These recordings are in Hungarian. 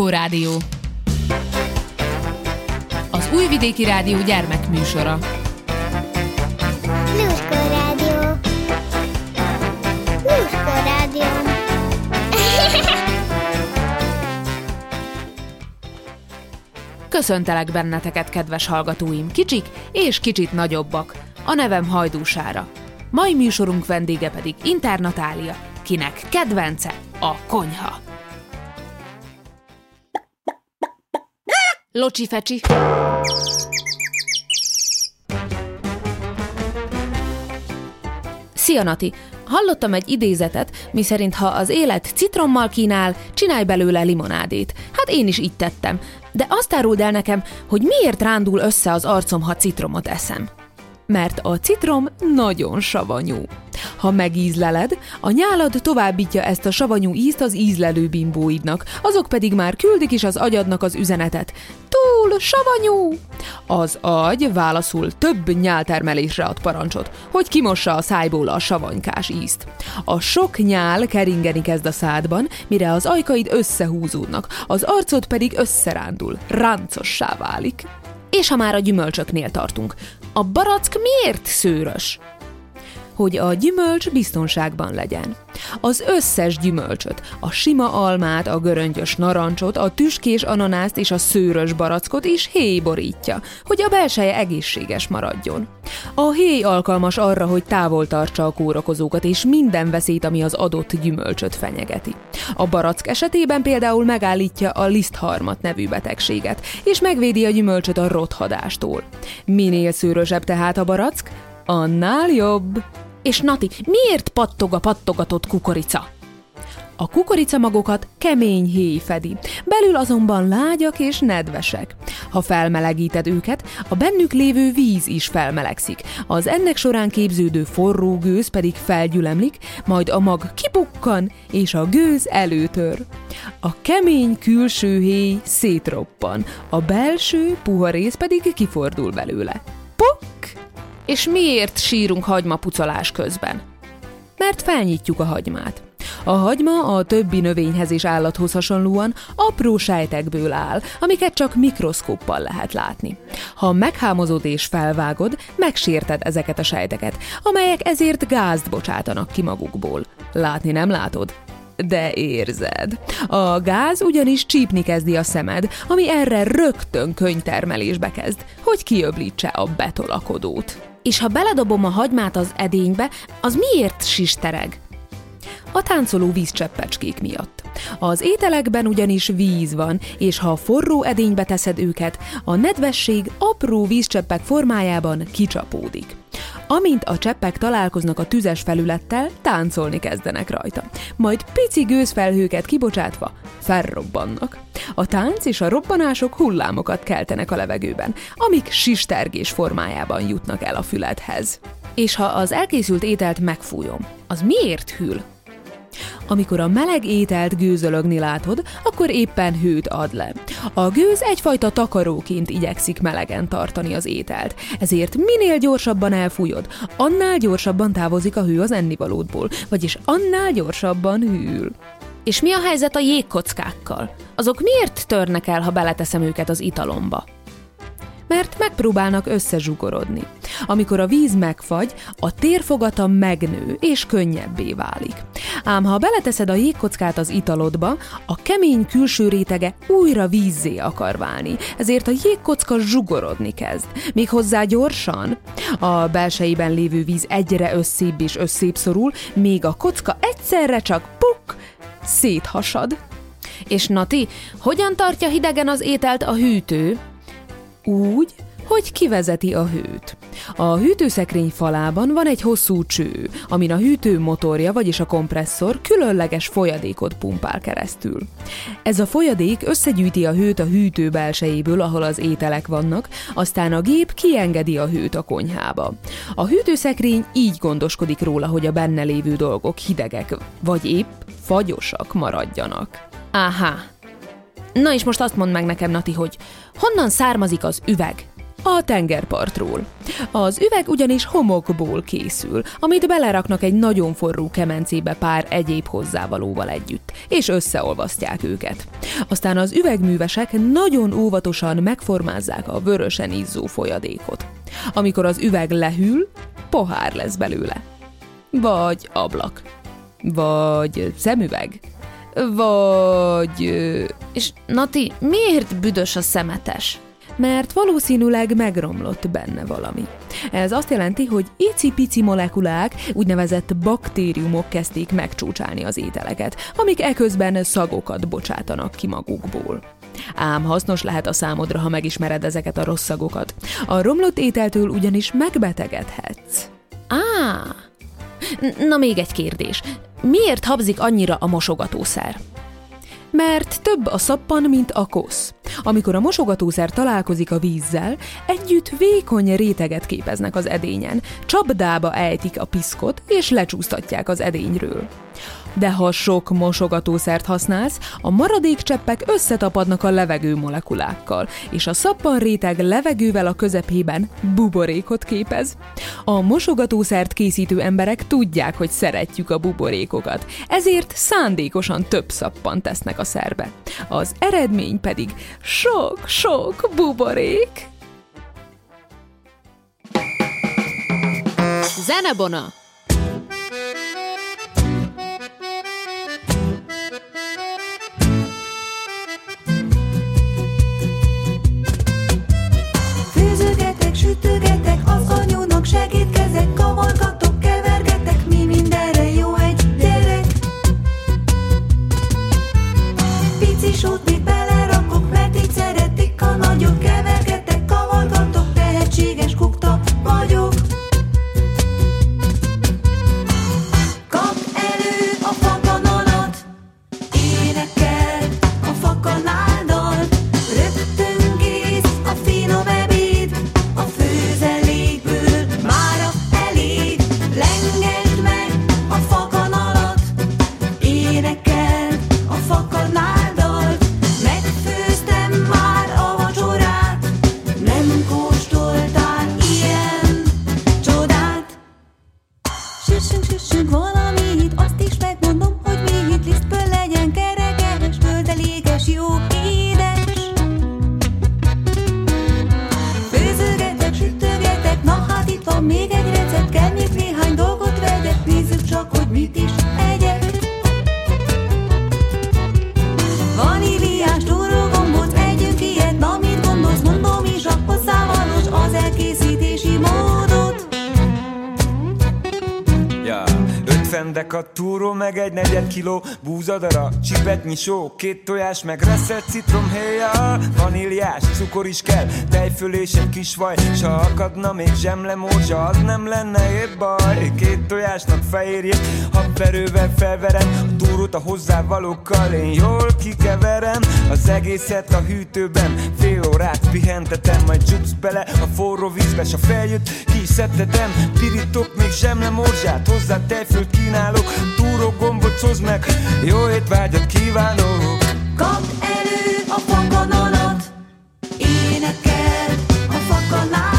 Lluskó Rádió. Az Újvidéki Rádió gyermekműsora. Lluskó Rádió. Lluskó Rádió. Köszöntelek benneteket, kedves hallgatóim, kicsik és kicsit nagyobbak. A nevem Hajdúsára. Mai műsorunk vendége pedig Internatália, kinek kedvence a konyha. Locsi fecsi. Szia Nati! Hallottam egy idézetet, miszerint ha az élet citrommal kínál, csinálj belőle limonádét. Hát én is így tettem. De azt áruld el nekem, hogy miért rándul össze az arcom, ha citromot eszem. Mert a citrom nagyon savanyú. Ha megízleled, a nyálad továbbítja ezt a savanyú ízt az ízlelő bimbóidnak, azok pedig már küldik is az agyadnak az üzenetet. Túl savanyú! Az agy válaszul több nyáltermelésre ad parancsot, hogy kimossa a szájból a savanykás ízt. A sok nyál keringeni kezd a szádban, mire az ajkaid összehúzódnak, az arcod pedig összerándul, ráncossá válik. És ha már a gyümölcsöknél tartunk, a barack miért szőrös? Hogy a gyümölcs biztonságban legyen. Az összes gyümölcsöt, a sima almát, a göröngyös narancsot, a tüskés ananászt és a szőrös barackot is héj borítja, hogy a belseje egészséges maradjon. A héj alkalmas arra, hogy távol tartsa a kórokozókat és minden veszélyt, ami az adott gyümölcsöt fenyegeti. A barack esetében például megállítja a lisztharmat nevű betegséget, és megvédi a gyümölcsöt a rothadástól. Minél szőrösebb tehát a barack, annál jobb. És Nati, miért pattog a pattogatott kukorica? A kukoricamagokat kemény héj fedi, belül azonban lágyak és nedvesek. Ha felmelegíted őket, a bennük lévő víz is felmelegszik, az ennek során képződő forró gőz pedig felgyülemlik, majd a mag kipukkan, és a gőz előtör. A kemény külső héj szétroppan, a belső puha rész pedig kifordul belőle. Puk! És miért sírunk hagymapucolás közben? Mert felnyitjuk a hagymát. A hagyma a többi növényhez és állathoz hasonlóan apró sejtekből áll, amiket csak mikroszkóppal lehet látni. Ha meghámozod és felvágod, megsérted ezeket a sejteket, amelyek ezért gázt bocsátanak ki magukból. Látni nem látod? de érzed. A gáz ugyanis csípni kezdi a szemed, ami erre rögtön könyvtermelésbe kezd, hogy kiöblítse a betolakodót. És ha beledobom a hagymát az edénybe, az miért sistereg? A táncoló vízcseppecskék miatt. Az ételekben ugyanis víz van, és ha forró edénybe teszed őket, a nedvesség apró vízcseppek formájában kicsapódik. Amint a cseppek találkoznak a tüzes felülettel, táncolni kezdenek rajta. Majd pici gőzfelhőket kibocsátva felrobbannak. A tánc és a robbanások hullámokat keltenek a levegőben, amik sistergés formájában jutnak el a füledhez. És ha az elkészült ételt megfújom, az miért hűl? Amikor a meleg ételt gőzölögni látod, akkor éppen hőt ad le. A gőz egyfajta takaróként igyekszik melegen tartani az ételt, ezért minél gyorsabban elfújod, annál gyorsabban távozik a hő az ennivalódból, vagyis annál gyorsabban hűl. És mi a helyzet a jégkockákkal? Azok miért törnek el, ha beleteszem őket az italomba? mert megpróbálnak összezsugorodni. Amikor a víz megfagy, a térfogata megnő és könnyebbé válik. Ám ha beleteszed a jégkockát az italodba, a kemény külső rétege újra vízzé akar válni, ezért a jégkocka zsugorodni kezd, méghozzá gyorsan. A belsejében lévő víz egyre összébb és összébb szorul, még a kocka egyszerre csak puk, széthasad. És Nati, hogyan tartja hidegen az ételt a hűtő? Úgy, hogy kivezeti a hőt. A hűtőszekrény falában van egy hosszú cső, amin a hűtő motorja, vagyis a kompresszor különleges folyadékot pumpál keresztül. Ez a folyadék összegyűjti a hőt a hűtő belsejéből, ahol az ételek vannak, aztán a gép kiengedi a hőt a konyhába. A hűtőszekrény így gondoskodik róla, hogy a benne lévő dolgok hidegek, vagy épp fagyosak maradjanak. Áhá, Na és most azt mondd meg nekem, Nati, hogy honnan származik az üveg? A tengerpartról. Az üveg ugyanis homokból készül, amit beleraknak egy nagyon forró kemencébe pár egyéb hozzávalóval együtt, és összeolvasztják őket. Aztán az üvegművesek nagyon óvatosan megformázzák a vörösen izzó folyadékot. Amikor az üveg lehűl, pohár lesz belőle. Vagy ablak. Vagy szemüveg. Vagy... És Nati, miért büdös a szemetes? Mert valószínűleg megromlott benne valami. Ez azt jelenti, hogy icipici molekulák, úgynevezett baktériumok kezdték megcsúcsálni az ételeket, amik eközben szagokat bocsátanak ki magukból. Ám hasznos lehet a számodra, ha megismered ezeket a rossz szagokat. A romlott ételtől ugyanis megbetegedhetsz. Á! Na még egy kérdés. Miért habzik annyira a mosogatószer? Mert több a szappan, mint a kosz. Amikor a mosogatószer találkozik a vízzel, együtt vékony réteget képeznek az edényen, csapdába ejtik a piszkot, és lecsúsztatják az edényről de ha sok mosogatószert használsz, a maradék cseppek összetapadnak a levegő molekulákkal, és a szappan réteg levegővel a közepében buborékot képez. A mosogatószert készítő emberek tudják, hogy szeretjük a buborékokat, ezért szándékosan több szappan tesznek a szerbe. Az eredmény pedig sok-sok buborék. Zenebona! Negyed kiló búzadara, csipetnyi só, két tojás, meg reszelt citromhéja, vaníliás, cukor is kell, tejföl és egy kis vaj, s ha akadna még zsemlemózsa, az nem lenne épp baj. Két tojásnak fehérjét, habverővel felverem, a túrót a hozzávalókkal én jól kikeverem, az egészet a hűtőben, fél órát pihentetem, majd csupsz bele a forró vízbe, s a feljött, ki pirítok még zsemlemózsát, hozzá tejföl kínálok, túró gombot hozz meg, jó étvágyat kívánok! Kap elő a fogonolat, énekel a fakanál.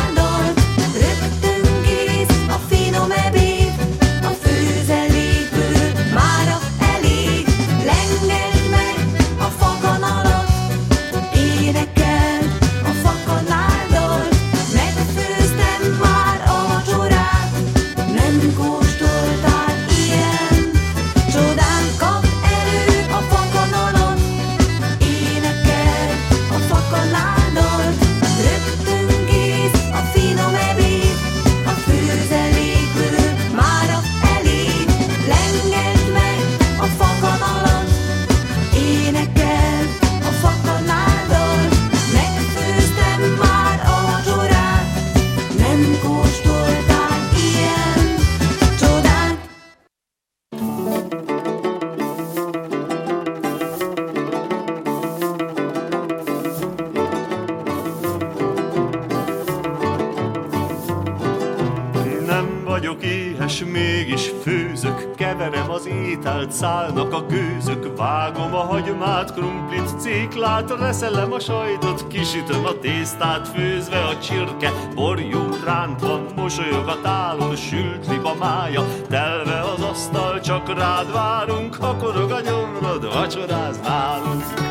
Ételt, szállnak a gőzök, vágom a hagymát, krumplit, céklát, reszelem a sajtot, kisütöm a tésztát, főzve a csirke, borjú rántva, mosolyog a tálon, sült liba mája, telve az asztal, csak rád várunk, ha korog a gyomrod, vacsoráz nálunk.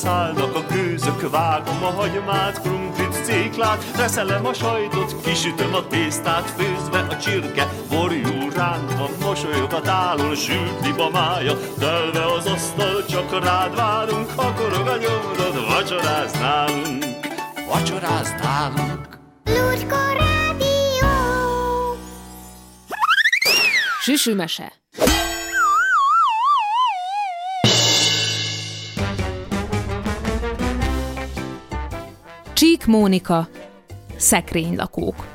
Szállnak a gőzök, vágom a hagymát, krumplit, céklát, reszelem a sajtot, kisütöm a tésztát, főzve a csirke, borjú rántva, mosolyog a tálon, sült liba mája, telve az asztal, csak rád várunk, ha korog a nyomrod, vacsoráz nálunk, vacsoráz nálunk. Lucska Rádió. Süsümese. Csík Mónika, Szekrénylakók.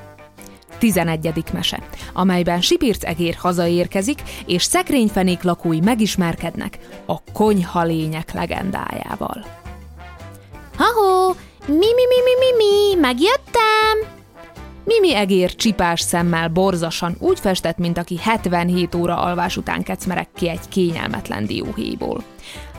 11. mese, amelyben Sipirc egér hazaérkezik, és szekrényfenék lakói megismerkednek a konyha lények legendájával. Ha-ho! Mi, mi, mi, mi, mi, mi, megjöttem! Mimi egér csipás szemmel borzasan úgy festett, mint aki 77 óra alvás után kecmerek ki egy kényelmetlen dióhéjból.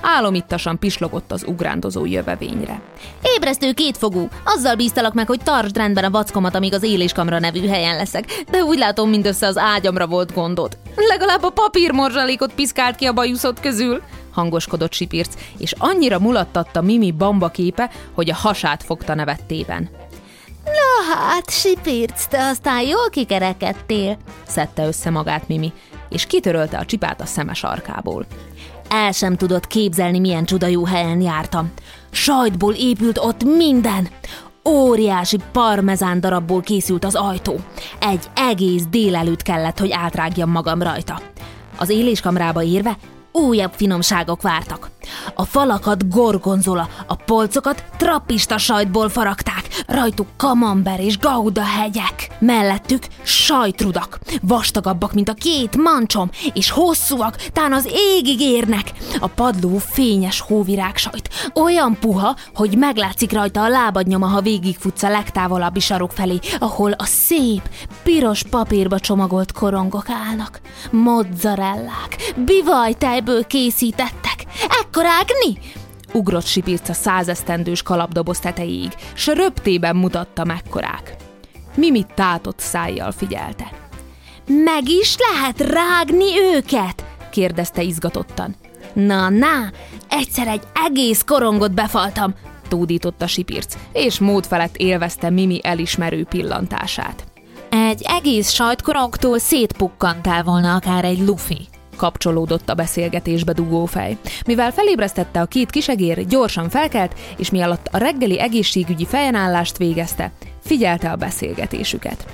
Álomittasan pislogott az ugrándozó jövevényre. Ébresztő kétfogú. Azzal bíztalak meg, hogy tartsd rendben a vackomat, amíg az éléskamra nevű helyen leszek. De úgy látom, mindössze az ágyamra volt gondod. Legalább a papírmorzsalékot piszkált ki a bajuszod közül hangoskodott Sipirc, és annyira mulattatta Mimi bamba képe, hogy a hasát fogta nevettében. Na hát, Sipirc, te aztán jól kikerekedtél, szedte össze magát Mimi, és kitörölte a csipát a szeme sarkából. El sem tudod képzelni, milyen csuda jó helyen jártam. Sajtból épült ott minden. Óriási parmezán darabból készült az ajtó. Egy egész délelőtt kellett, hogy átrágjam magam rajta. Az éléskamrába érve újabb finomságok vártak. A falakat gorgonzola, a polcokat trappista sajtból faragták, rajtuk kamember és gauda hegyek. Mellettük sajtrudak, vastagabbak, mint a két mancsom, és hosszúak, tán az égig érnek. A padló fényes hóvirág sajt, olyan puha, hogy meglátszik rajta a lábadnyoma, ha végigfutsz a legtávolabbi sarok felé, ahol a szép, piros papírba csomagolt korongok állnak. Mozzarellák, bivajtejből készítettek, ekkorák mi? Ugrott sipirca százesztendős kalapdoboz tetejéig, s röptében mutatta mekkorák. Mimi tátott szájjal figyelte. Meg is lehet rágni őket? kérdezte izgatottan. Na, na, egyszer egy egész korongot befaltam, tódította Sipirc, és mód felett élvezte Mimi elismerő pillantását. Egy egész sajtkorongtól szétpukkantál volna akár egy lufi, kapcsolódott a beszélgetésbe dugófej. Mivel felébresztette a két kisegér, gyorsan felkelt, és mi alatt a reggeli egészségügyi fejenállást végezte, figyelte a beszélgetésüket.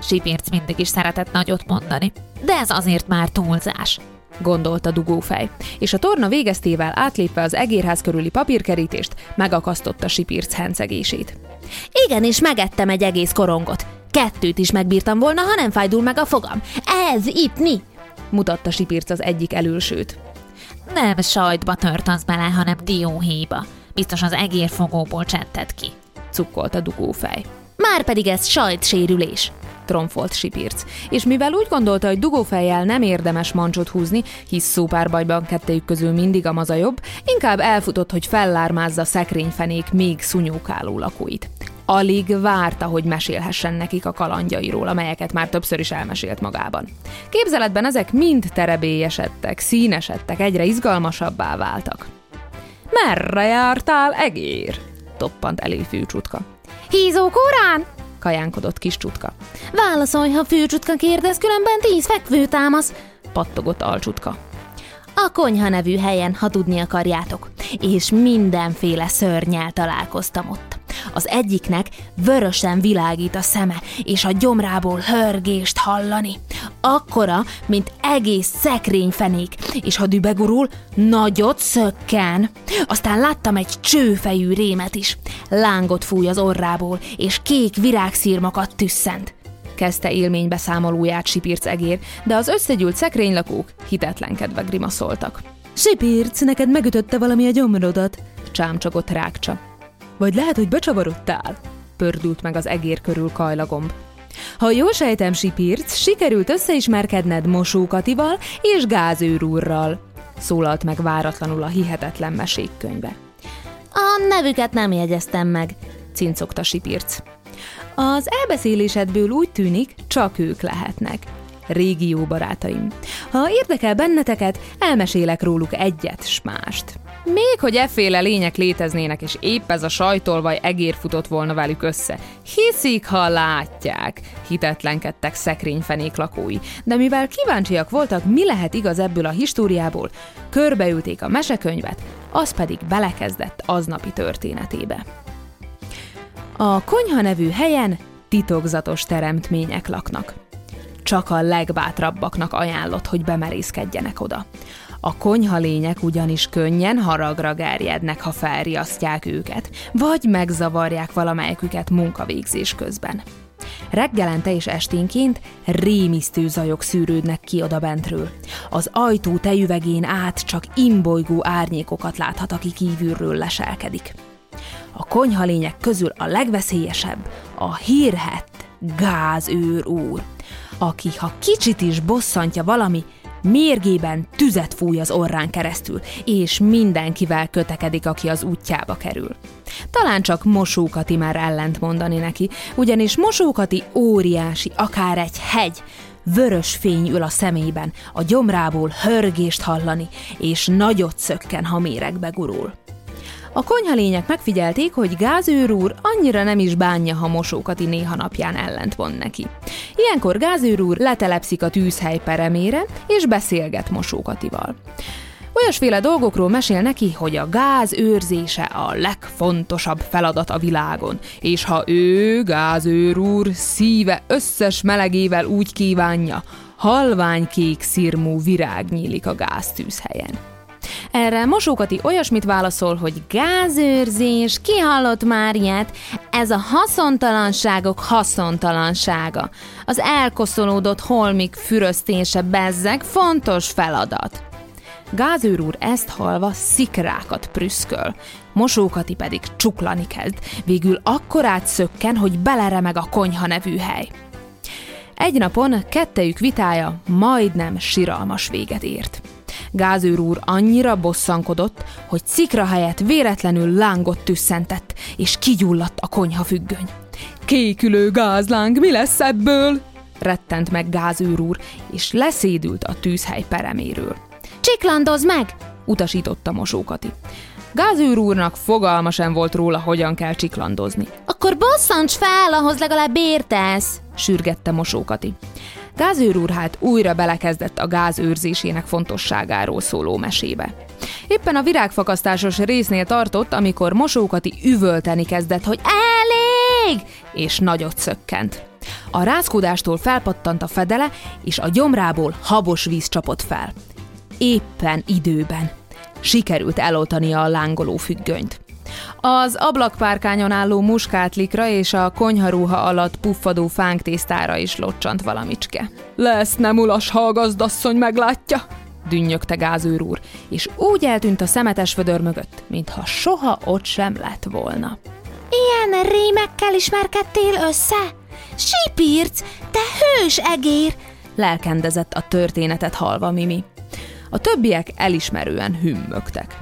Sipirc mindig is szeretett nagyot mondani, de ez azért már túlzás gondolta dugófej, és a torna végeztével átlépve az egérház körüli papírkerítést megakasztotta Sipirc hencegését. Igen, és megettem egy egész korongot. Kettőt is megbírtam volna, ha nem fájdul meg a fogam. Ez itt mi? Mutatta Sipirc az egyik elülsőt. Nem sajtba tört az bele, hanem dióhéjba. Biztos az egérfogóból csented ki, cukkolta dugófej. Már pedig ez sajtsérülés, tromfolt Sipirc, és mivel úgy gondolta, hogy dugófejjel nem érdemes mancsot húzni, hisz szópárbajban kettejük közül mindig a maza jobb, inkább elfutott, hogy fellármázza szekrényfenék még szunyókáló lakóit. Alig várta, hogy mesélhessen nekik a kalandjairól, amelyeket már többször is elmesélt magában. Képzeletben ezek mind terebélyesedtek, színesedtek, egyre izgalmasabbá váltak. Merre jártál, egér? toppant elé fűcsutka. Hízó korán? kajánkodott kis csutka. Válaszolj, ha főcsutka kérdez, különben tíz fekvő támasz, Pattogott alcsutka. A konyha nevű helyen, ha tudni akarjátok. És mindenféle szörnyel találkoztam ott. Az egyiknek vörösen világít a szeme, és a gyomrából hörgést hallani. Akkora, mint egész szekrényfenék, és ha dübegurul, nagyot szökken. Aztán láttam egy csőfejű rémet is. Lángot fúj az orrából, és kék virágszírmokat tüsszent kezdte élménybeszámolóját Sipirc egér, de az összegyűlt szekrénylakók hitetlenkedve grimaszoltak. Sipirc, neked megütötte valami a gyomrodat. Csámcsogott rákcsa. Vagy lehet, hogy becsavarodtál? Pördült meg az egér körül kajlagomb. Ha jól sejtem, Sipirc, sikerült összeismerkedned Mosókatival és Gázőr úrral. Szólalt meg váratlanul a hihetetlen mesékkönyve. A nevüket nem jegyeztem meg, Cincogta Sipirc. Az elbeszélésedből úgy tűnik, csak ők lehetnek. Régi jó barátaim. Ha érdekel benneteket, elmesélek róluk egyet s mást. Még hogy efféle lények léteznének, és épp ez a sajtolvaj egér futott volna velük össze. Hiszik, ha látják, hitetlenkedtek szekrényfenék lakói. De mivel kíváncsiak voltak, mi lehet igaz ebből a históriából, körbeülték a mesekönyvet, az pedig belekezdett aznapi történetébe. A konyha nevű helyen titokzatos teremtmények laknak. Csak a legbátrabbaknak ajánlott, hogy bemerészkedjenek oda. A konyha lények ugyanis könnyen haragra gerjednek, ha felriasztják őket, vagy megzavarják valamelyiküket munkavégzés közben. Reggelente és esténként rémisztő zajok szűrődnek ki oda bentről. Az ajtó tejüvegén át csak imbolygó árnyékokat láthat, aki kívülről leselkedik. A konyhalények közül a legveszélyesebb a hírhett gázőr úr, aki ha kicsit is bosszantja valami, mérgében tüzet fúj az orrán keresztül, és mindenkivel kötekedik, aki az útjába kerül. Talán csak Mosókati már ellent mondani neki, ugyanis Mosókati óriási, akár egy hegy, vörös fény ül a szemében, a gyomrából hörgést hallani, és nagyot szökken, ha méregbe gurul. A konyhalények megfigyelték, hogy Gázőr úr annyira nem is bánja, ha Mosókati néha napján ellent mond neki. Ilyenkor Gázőr úr letelepszik a tűzhely peremére, és beszélget Mosókatival. Olyasféle dolgokról mesél neki, hogy a gáz őrzése a legfontosabb feladat a világon, és ha ő, gázőr úr, szíve összes melegével úgy kívánja, halvány kék szirmú virág nyílik a gáztűzhelyen. Erre Mosókati olyasmit válaszol, hogy gázőrzés, ki hallott már ilyet? Ez a haszontalanságok haszontalansága. Az elkoszolódott holmik füröztése bezzeg fontos feladat. Gázőr úr ezt halva szikrákat prüszköl, Mosókati pedig csuklani kezd, végül akkorát szökken, hogy beleremeg a konyha nevű hely. Egy napon kettejük vitája majdnem siralmas véget ért. Gázőr úr annyira bosszankodott, hogy cikra helyett véletlenül lángot tüsszentett, és kigyulladt a konyha függöny. Kékülő gázláng, mi lesz ebből? rettent meg Gázőr úr, és leszédült a tűzhely pereméről. Csiklandoz meg! utasította Mosókati. Gázőr úrnak fogalma sem volt róla, hogyan kell csiklandozni. Akkor bosszants fel, ahhoz legalább értesz, sürgette Mosókati. Gázőr úr hát újra belekezdett a gáz őrzésének fontosságáról szóló mesébe. Éppen a virágfakasztásos résznél tartott, amikor Mosókati üvölteni kezdett, hogy elég! És nagyot szökkent. A rázkódástól felpattant a fedele, és a gyomrából habos víz csapott fel. Éppen időben. Sikerült eloltania a lángoló függönyt. Az ablakpárkányon álló muskátlikra és a konyharuha alatt puffadó fánktésztára is locsant valamicske. Lesz nem ulas, ha a gazdasszony meglátja, dünnyögte gázőr úr, és úgy eltűnt a szemetes vödör mögött, mintha soha ott sem lett volna. Ilyen rémekkel ismerkedtél össze? Sipirc, te hős egér! Lelkendezett a történetet halva Mimi. A többiek elismerően hümmögtek.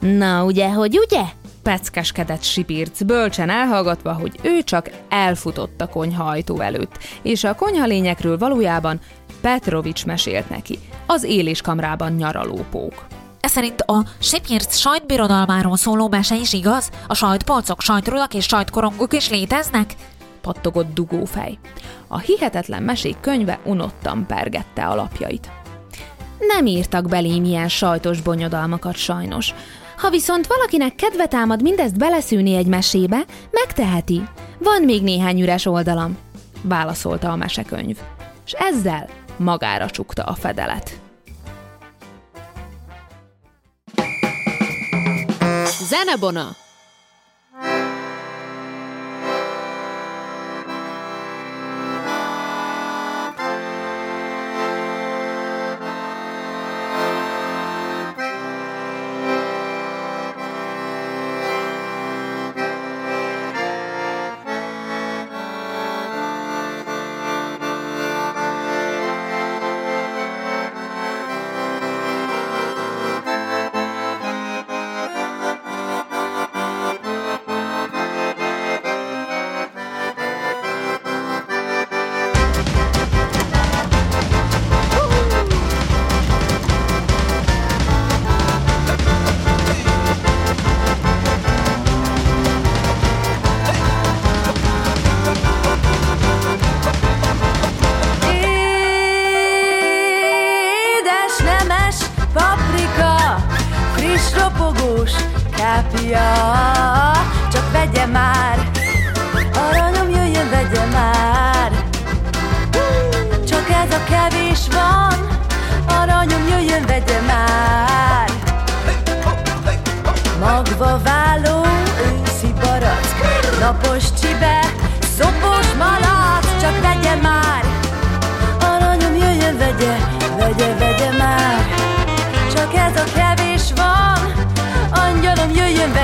Na ugye, hogy ugye? Peckeskedett Sipirc, bölcsen elhallgatva, hogy ő csak elfutott a konyha ajtó előtt, és a konyha lényekről valójában Petrovics mesélt neki, az éléskamrában nyaraló pók. Ez szerint a Sipirc sajtbirodalmáról szóló mese is igaz? A sajtpolcok, sajtrulak és sajtkorongok is léteznek? pattogott dugófej. A hihetetlen mesék könyve unottan pergette a lapjait. Nem írtak belém ilyen sajtos bonyodalmakat sajnos. Ha viszont valakinek kedve támad mindezt beleszűni egy mesébe, megteheti. Van még néhány üres oldalam, válaszolta a mesekönyv. És ezzel magára csukta a fedelet. Zenebona!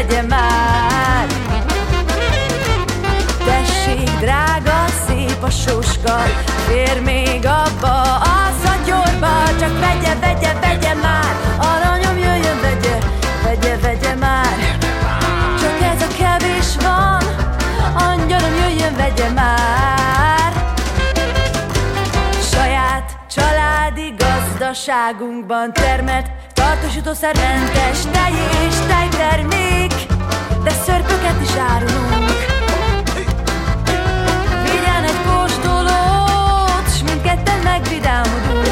Vegye már. Tessék, drága, szép a sóska Fér még abba a szatyorba Csak vegye, vegye, vegye már. Aranyom jöjjön, vegye, vegye, vegye már. Csak ez a kevés van Angyalom jöjjön, vegye már. Saját családi gazdaságunkban termelt Tartósítószermentes tej és tejtermék De szörpöket is árulunk. Vigyen egy kóstolót S mindketten megvidámodunk.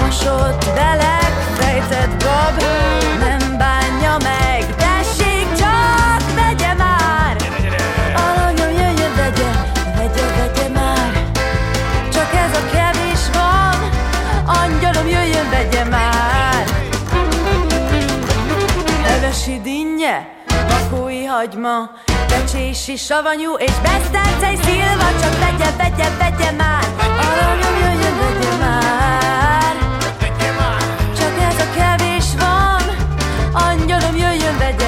Mosott beleg, fejtett bab Nem bánja meg Levesi dinnye, bakói hagyma Becsési savanyú és besztercej szilva Csak vegye, vegye, vegye már. Aranyom jöjjön, vegye már. Csak ez a kevés van. Angyalom jöjjön, vegye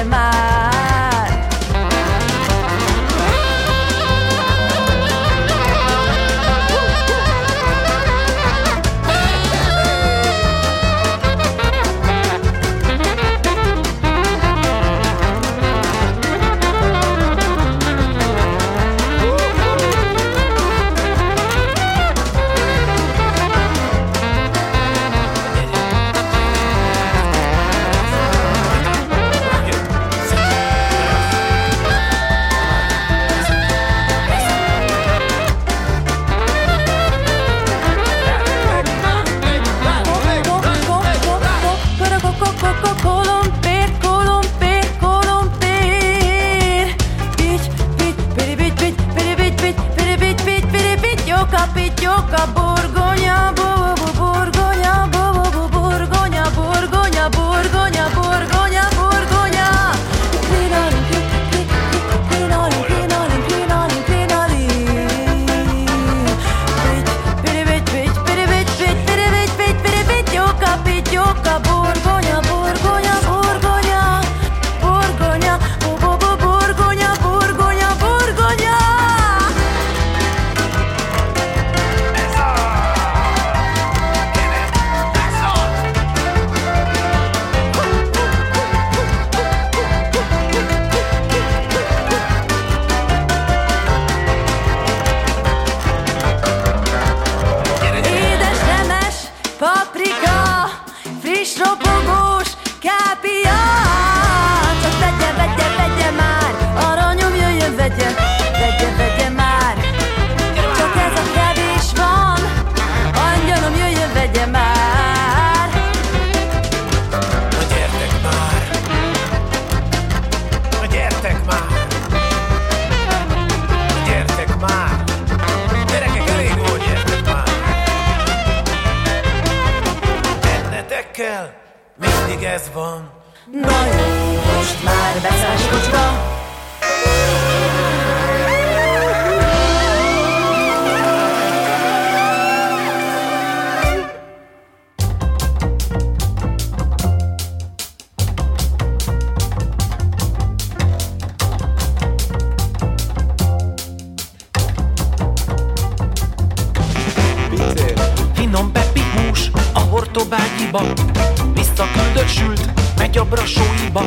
hortobágyiba Visszaküldött sült, megy a brasóiba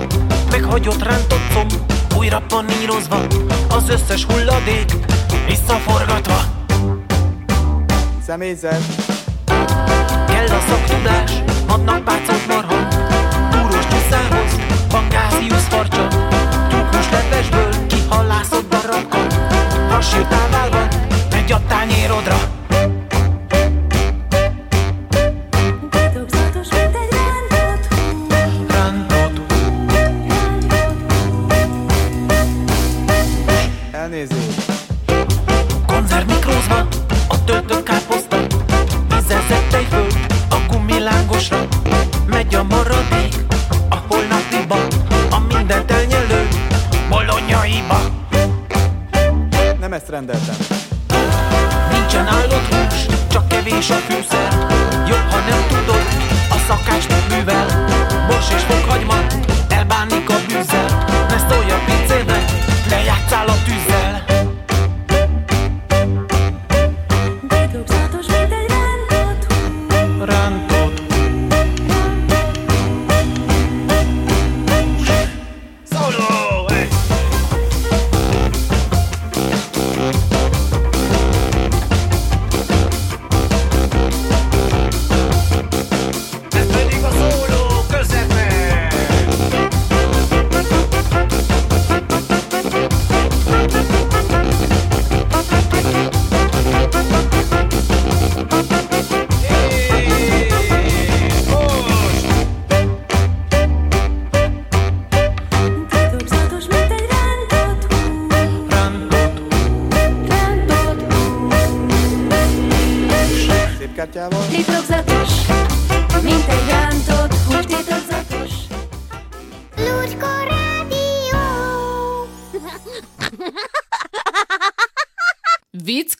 Meghagyott rántott comb, újra panírozva. Az összes hulladék, visszaforgatva. Személyzet. Kell a szaktudás, adnak pácot rendeltem.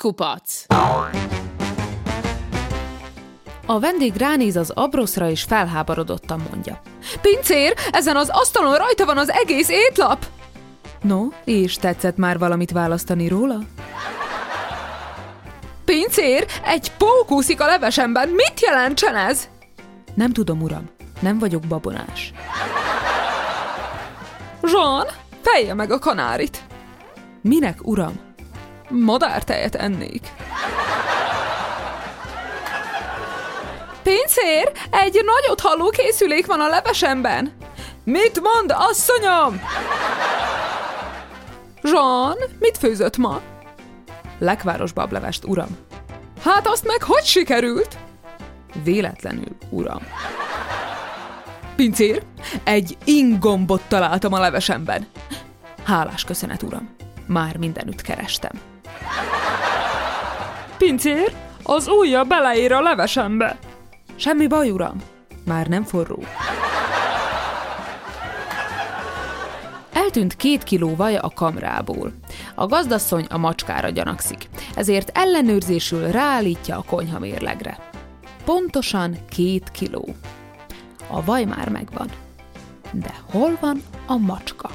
Vicckupac! A vendég ránéz az abroszra és felháborodottan mondja. Pincér, ezen az asztalon rajta van az egész étlap! No, és tetszett már valamit választani róla? Pincér, egy pók úszik a levesemben, mit jelentsen ez? Nem tudom, uram, nem vagyok babonás. Jean, fejje meg a kanárit! Minek, uram? Madártejet ennék. Pincér, egy nagyot halló készülék van a levesemben. Mit mond, asszonyom? Jean, mit főzött ma? Lekváros bablevest, uram. Hát azt meg hogy sikerült? Véletlenül, uram. Pincér, egy ingombot találtam a levesemben. Hálás köszönet, uram. Már mindenütt kerestem. Pincér, az ujja beleér a levesembe. Semmi baj, uram. Már nem forró. Eltűnt két kiló vaj a kamrából. A gazdasszony a macskára gyanakszik, ezért ellenőrzésül ráállítja a konyha mérlegre. Pontosan két kiló. A vaj már megvan. De hol van a macska?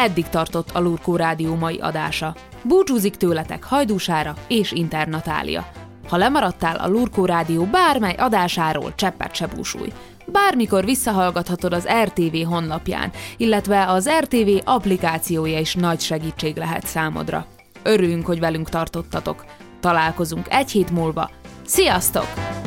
Eddig tartott a Lurkó Rádió mai adása. Búcsúzik tőletek Hajdúsára és Internatália. Ha lemaradtál a Lurkó Rádió bármely adásáról, cseppet se búsulj. Bármikor visszahallgathatod az RTV honlapján, illetve az RTV applikációja is nagy segítség lehet számodra. Örülünk, hogy velünk tartottatok. Találkozunk egy hét múlva. Sziasztok!